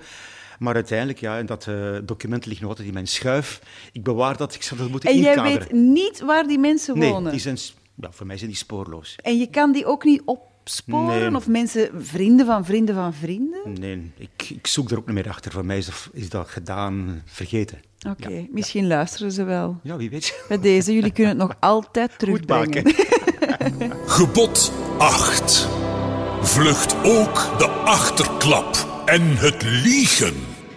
Maar uiteindelijk, ja, dat uh, document ligt nog altijd in mijn schuif. Ik bewaar dat, ik zou dat moeten en inkaderen. En jij weet niet waar die mensen wonen? Nee, die zijn, ja, voor mij zijn die spoorloos. En je kan die ook niet opsporen? Of mensen, vrienden van vrienden van vrienden? Nee, ik, ik zoek er ook niet meer achter. Voor mij is dat, is dat gedaan, vergeten. Oké, misschien luisteren ze wel. Ja, wie weet. Bij deze, jullie kunnen het nog altijd terugbrengen. Gebod 8. Vlucht ook de achterklap en het liegen.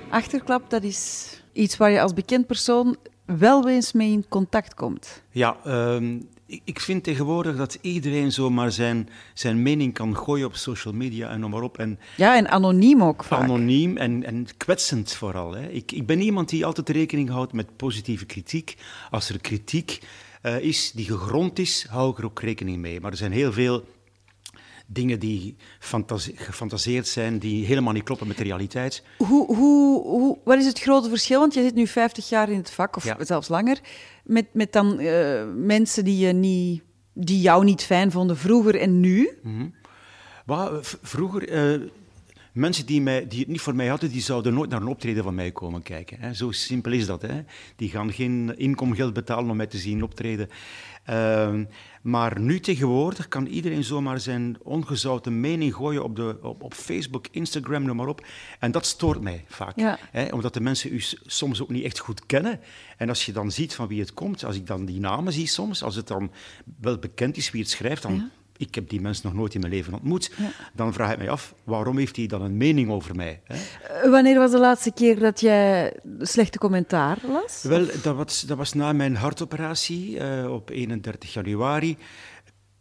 Achterklap, dat is iets waar je als bekend persoon wel eens mee in contact komt. Ja, uh, ik vind tegenwoordig dat iedereen zomaar zijn, zijn mening kan gooien op social media en noem maar op. En ja, en anoniem ook vaak. Anoniem en, en kwetsend vooral. Hè. Ik, ik ben iemand die altijd rekening houdt met positieve kritiek. Als er kritiek uh, is die gegrond is, hou ik er ook rekening mee. Maar er zijn heel veel dingen die gefantaseerd zijn, die helemaal niet kloppen met de realiteit. Hoe, hoe, hoe, wat is het grote verschil? Want je zit nu 50 jaar in het vak, of zelfs langer, met, met dan uh, mensen die, je niet, die jou niet fijn vonden vroeger en nu? Mm -hmm. vroeger... Uh, mensen die, mij, die het niet voor mij hadden, die zouden nooit naar een optreden van mij komen kijken. Hè. Zo simpel is dat. Hè. Die gaan geen inkomgeld betalen om mij te zien optreden. Uh, maar nu tegenwoordig kan iedereen zomaar zijn ongezouten mening gooien op, de, op, op Facebook, Instagram, noem maar op. En dat stoort mij vaak. Ja. Hè, omdat de mensen u soms ook niet echt goed kennen. En als je dan ziet van wie het komt, als ik dan die namen zie soms, als het dan wel bekend is wie het schrijft, dan... Ja ik heb die mensen nog nooit in mijn leven ontmoet, ja. dan vraag ik mij af, waarom heeft hij dan een mening over mij? Hè? Uh, wanneer was de laatste keer dat jij slechte commentaar las? Wel, dat was, dat was na mijn hartoperatie uh, op 31 januari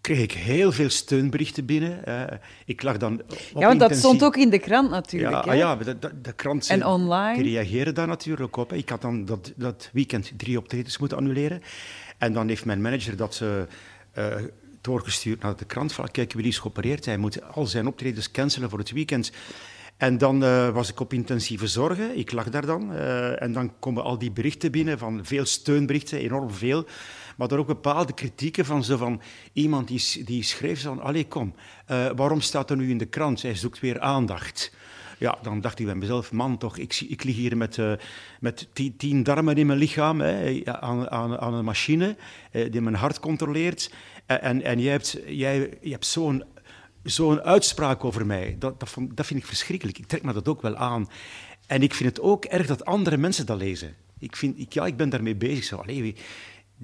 kreeg ik heel veel steunberichten binnen. Uh, ik lag dan ja, want dat stond ook in de krant natuurlijk. Ja, hè? Ah, ja de, de, de krant en online. Die daar natuurlijk op. Hè. Ik had dan dat, dat weekend drie optredens moeten annuleren. En dan heeft mijn manager dat... Uh, doorgestuurd naar de krant. Van, kijk, Willy is geopereerd. Hij moet al zijn optredens cancelen voor het weekend. En dan uh, was ik op intensieve zorgen. Ik lag daar dan. Uh, en dan komen al die berichten binnen, van veel steunberichten, enorm veel. Maar er ook bepaalde kritieken van, zo van iemand die, die schreef van... Allee, kom, uh, waarom staat er nu in de krant? Hij zoekt weer aandacht. Ja, dan dacht ik bij mezelf, man toch, ik, ik lig hier met, met tien, darmen in mijn lichaam, hè, aan, aan, aan een machine die mijn hart controleert. En, en jij hebt, jij, je hebt zo'n uitspraak over mij. Dat, dat, dat vind ik verschrikkelijk. Ik trek me dat ook wel aan. En ik vind het ook erg dat andere mensen dat lezen. Ik, vind, ik, ja, ik ben daarmee bezig. Zo, allee,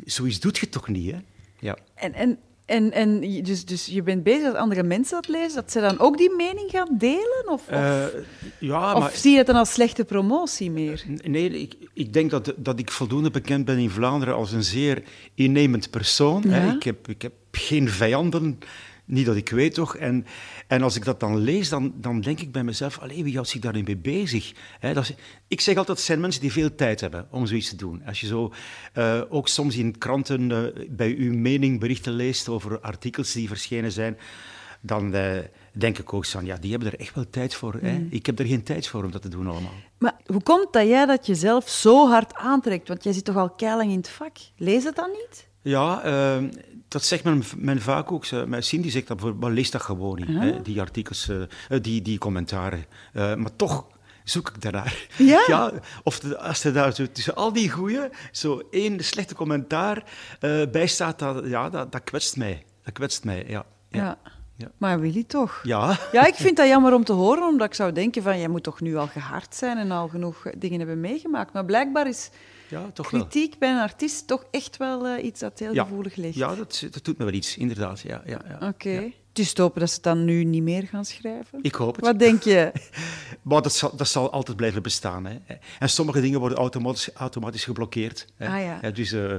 zoiets doet je toch niet, hè? Ja. En, en, en, en dus, dus je bent bezig dat andere mensen dat lezen, dat ze dan ook die mening gaan delen? Of, of, uh, ja, of maar, zie je het dan als slechte promotie meer? Nee, ik, ik denk dat, dat ik voldoende bekend ben in Vlaanderen als een zeer innemend persoon. Ja? Hè. Ik, heb, ik heb geen vijanden. Niet dat ik weet toch. En, en als ik dat dan lees, dan, dan denk ik bij mezelf: allee, wie houdt zich daarin mee bezig? He, dat is, ik zeg altijd: het zijn mensen die veel tijd hebben om zoiets te doen. Als je zo uh, ook soms in kranten uh, bij uw mening berichten leest over artikels die verschenen zijn, dan uh, denk ik ook van: ja, die hebben er echt wel tijd voor. Mm. Hè? Ik heb er geen tijd voor om dat te doen allemaal. Maar hoe komt dat jij dat jezelf zo hard aantrekt? Want jij zit toch al keilang in het vak. Lees het dan niet? Ja, uh, dat zegt men, men vaak ook. Mijn Cindy zegt dat bijvoorbeeld, lees dat gewoon niet, Ja. hè, die artikels, uh, die, die commentaren. Uh, maar toch zoek ik daarnaar. Ja? of de, als er daar zo, tussen al die goeie, zo één slechte commentaar uh, bij staat, dat, ja, dat, dat kwetst mij. Dat kwetst mij, ja. ja. ja. Ja. Maar Willy toch? Ja. Ja, ik vind dat jammer om te horen, omdat ik zou denken van, jij moet toch nu al gehard zijn en al genoeg dingen hebben meegemaakt. Maar blijkbaar is ja, toch kritiek wel. bij een artiest toch echt wel uh, iets dat heel ja. gevoelig ligt. Ja, dat, dat doet me wel iets, inderdaad. Ja, ja, ja. Oké. Okay. Te hopen dat ze het dan nu niet meer gaan schrijven. Ik hoop het. Wat denk je? maar dat zal, dat zal altijd blijven bestaan. Hè. En sommige dingen worden automatisch, automatisch geblokkeerd. Hè. Ah, ja. ja dus uh,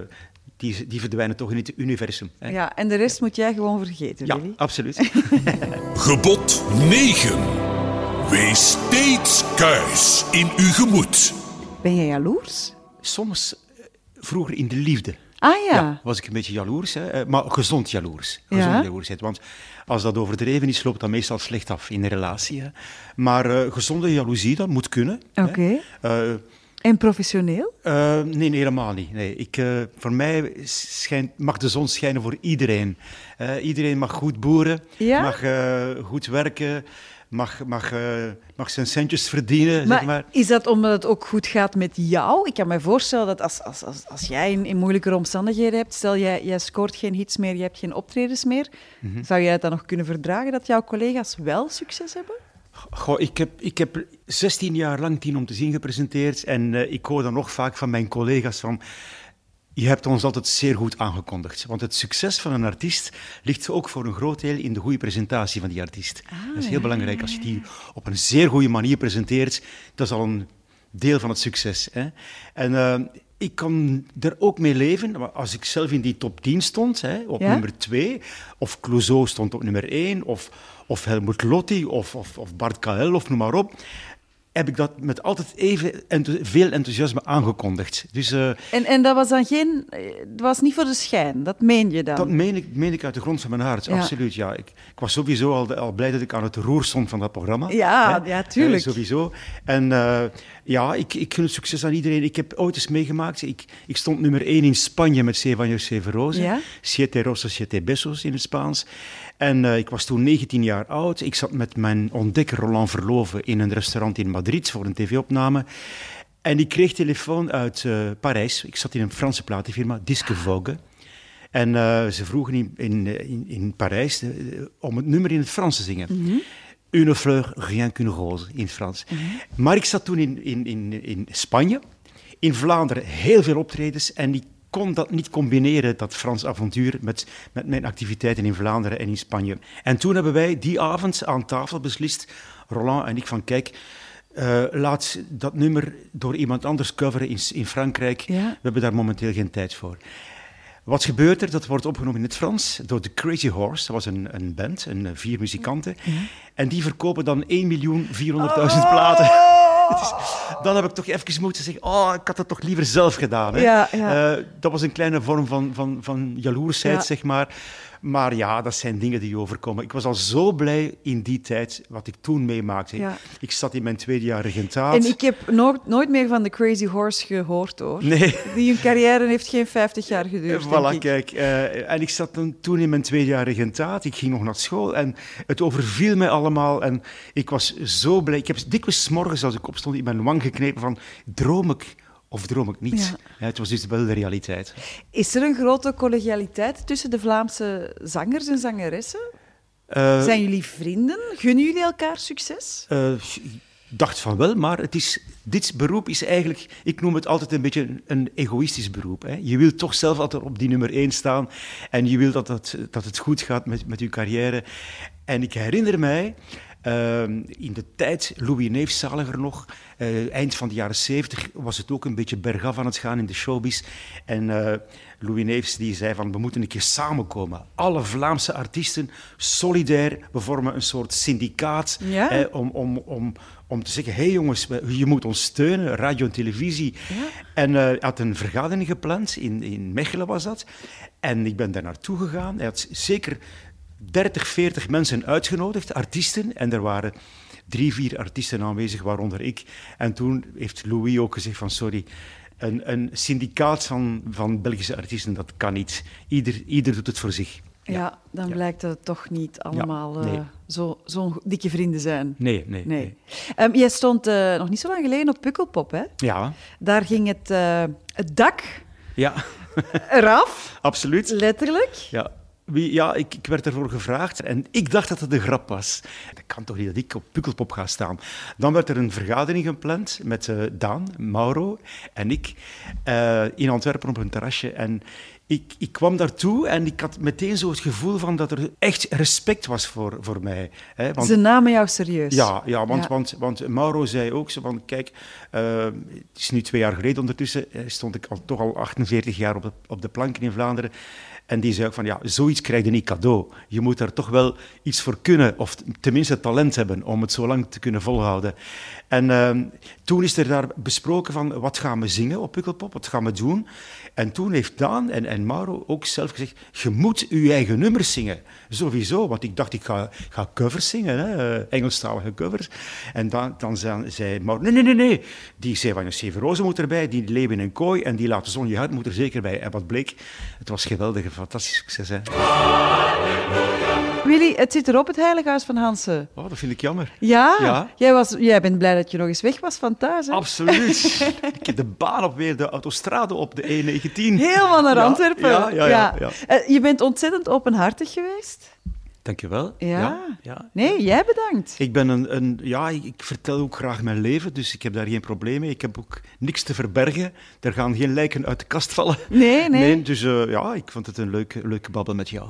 die, die verdwijnen toch in het universum. Hè. Ja, en de rest moet jij gewoon vergeten, ja, Willy. absoluut. Gebod 9. Wees steeds kuis in uw gemoed. Ben jij jaloers? Soms vroeger in de liefde. Ah ja. ja was ik een beetje jaloers, hè? Eh, maar gezond jaloers. Gezond ja. jaloersheid. Want als dat overdreven is, loopt dat meestal slecht af in een relatie. Hè? Maar uh, gezonde jaloezie, dat moet kunnen. Oké. Uh, en professioneel? Uh, nee, helemaal niet. Nee. Ik, voor mij schijnt, mag de zon schijnen voor iedereen. iedereen mag goed boeren, ja? mag goed werken, mag, mag, uh, mag zijn centjes verdienen. Maar, zeg maar, is dat omdat het ook goed gaat met jou? Ik kan me voorstellen dat als, als, als, als jij in, in moeilijkere omstandigheden hebt, stel jij, jij scoort geen hits meer, je hebt geen optredens meer, mhm. zou jij het dan nog kunnen verdragen dat jouw collega's wel succes hebben? Goh, ik, heb, ik heb 16 jaar lang Tien om te zien gepresenteerd en uh, ik hoor dan nog vaak van mijn collega's van je hebt ons altijd zeer goed aangekondigd. Want het succes van een artiest ligt ook voor een groot deel in de goede presentatie van die artiest. Ah, dat is heel belangrijk. Als je die op een zeer goede manier presenteert, dat is al een deel van het succes. Hè? En uh, ik kan er ook mee leven. Als ik zelf in die top 10 stond, hè, op nummer 2, of Clouseau stond op nummer 1, of, of Helmut Lotti, of, of, of Bart KL, of noem maar op heb ik dat met altijd even veel enthousiasme aangekondigd. Dus, uh, en, en dat was dan geen... Dat was niet voor de schijn, dat meen je dan? Dat meen ik, meen ik uit de grond van mijn hart, absoluut. Ja. Ik, ik, was sowieso al, al, blij dat ik aan het roer stond van dat programma. Ja, ja tuurlijk. Uh, sowieso. En uh, ja, ik, ik gun het succes aan iedereen. Ik heb ooit eens meegemaakt, ik, ik stond nummer 1 in Spanje met Sevanjos Severosa. Ja? Siete Rosas, Siete Besos in het Spaans. En uh, ik was toen 19 jaar oud. Ik zat met mijn ontdekker Roland Verloven in een restaurant in Madrid voor een tv-opname. En ik kreeg telefoon uit uh, Parijs. Ik zat in een Franse platenfirma, Disque Vogue. En uh, ze vroegen in, in, in, in Parijs om het nummer in het Frans te zingen. Mm -hmm. Une fleur, rien qu'une rose in het Frans. Mm -hmm. Maar ik zat toen in, in, in, in Spanje. In Vlaanderen heel veel optredens. En ik kon dat niet combineren, dat Frans avontuur, met, met mijn activiteiten in Vlaanderen en in Spanje. En toen hebben wij die avond aan tafel beslist, Roland en ik, van kijk, uh, laat dat nummer door iemand anders coveren in, in Frankrijk. We hebben daar momenteel geen tijd voor. Wat gebeurt er? Dat wordt opgenomen in het Frans door The Crazy Horse. Dat was een, een band, een, eh, vier muzikanten. En die verkopen dan 1.400.000 platen. Dan heb ik toch even moeten zeggen, oh, ik had dat toch liever zelf gedaan. Hè? Ja, ja. Uh, dat was een kleine vorm van, van, van jaloersheid, zeg maar. Maar ja, dat zijn dingen die overkomen. Ik was al zo blij in die tijd, wat ik toen meemaakte. Ik zat in mijn tweede jaar regentaat. En ik heb nooit, nooit meer van de Crazy Horse gehoord, hoor. Nee. Die hun carrière heeft geen 50 jaar geduurd, Voilà, kijk. Uh, en ik zat toen in mijn tweede jaar regentaat. Ik ging nog naar school en het overviel mij allemaal. En ik was zo blij. Ik heb dikwijls morgens, als ik opstond, in mijn wang geknepen van... Droom ik of droom ik niet? Ja. het was dus wel de realiteit. Is er een grote collegialiteit tussen de Vlaamse zangers en zangeressen? Uh, Zijn jullie vrienden? Gunnen jullie elkaar succes? Uh, dacht van wel, maar het is, dit beroep is eigenlijk, ik noem het altijd een beetje een, een egoïstisch beroep. Hè. Je wilt toch zelf altijd op die nummer één staan en je wilt dat het, dat het goed gaat met, met je carrière. En ik herinner mij Ehm, in de tijd, Louis Neef zaliger nog, uh, eind van de jaren zeventig was het ook een beetje bergaf aan het gaan in de showbiz. En uh, Louis Neefs die zei van, we moeten een keer samenkomen. Alle Vlaamse artiesten, solidair, we vormen een soort syndicaat eh, om, om, om, om te zeggen, hé hey jongens, je moet ons steunen, radio en televisie. Ja. En hij had een vergadering gepland, in, in Mechelen was dat. En ik ben daar naartoe gegaan. Hij had zeker 30, 40 mensen uitgenodigd, artiesten. En er waren drie, vier artiesten aanwezig, waaronder ik. En toen heeft Louis ook gezegd van sorry, een, een syndicaat van, van Belgische artiesten, dat kan niet. Ieder, ieder doet het voor zich. Ja, dan blijkt dat het toch niet allemaal ja, zo'n zo dikke vrienden zijn. Nee, nee. nee. Um, jij stond uh, nog niet zo lang geleden op Pukkelpop, hè? Ja. Daar ging het, uh, het dak ja. eraf. Absoluut. Letterlijk. Ja. Wie, ja, ik, ik, werd ervoor gevraagd en ik dacht dat het een grap was. Dat kan toch niet dat ik op Pukkelpop ga staan. Dan werd er een vergadering gepland met uh, Daan, Mauro en ik uh, in Antwerpen op een terrasje. En ik, ik, kwam daartoe en ik had meteen zo het gevoel van dat er echt respect was voor, voor mij. Hè, want, Ze namen jou serieus. Ja, ja, want, Want, want Mauro zei ook zo van, kijk, uh, het is nu twee jaar geleden ondertussen, stond ik al, toch al 48 jaar op de, op de planken in Vlaanderen. En die zei ook van, ja, zoiets krijg je niet cadeau. Je moet daar toch wel iets voor kunnen, of tenminste talent hebben om het zo lang te kunnen volhouden. En ehm, toen is er daar besproken van, wat gaan we zingen op Pukkelpop, wat gaan we doen? En toen heeft Daan en, en Mauro ook zelf gezegd, je moet je eigen nummers zingen. Sowieso, want ik dacht, ik ga, ga covers zingen, hè, eh, Engelstalige covers. En dan, dan zei Mauro, nee, nee, nee, nee. Die zei van, Severoze moet erbij, die leven in een kooi en die laten zon je hart moet er zeker bij. En wat bleek, het was geweldig, fantastisch succes. Hè. Willy, het zit erop, het Heilige Huis van Hansen. Oh, dat vind ik jammer. Ja? ja? Jij, was, jij bent blij dat je nog eens weg was van thuis, hè? Absoluut. ik heb de baan op weer, de autostrade op de E19. Helemaal naar Antwerpen. Ja, ja, ja. ja, uh, je bent ontzettend openhartig geweest. Dankjewel. Ja. ja. ja. Nee, jij bedankt. Ik ben een, een ja, ik, ik, vertel ook graag mijn leven, dus ik heb daar geen probleem mee. Ik heb ook niks te verbergen. Er gaan geen lijken uit de kast vallen. Nee, nee. nee dus uh, ja, ik vond het een leuke, leuke babbel met jou.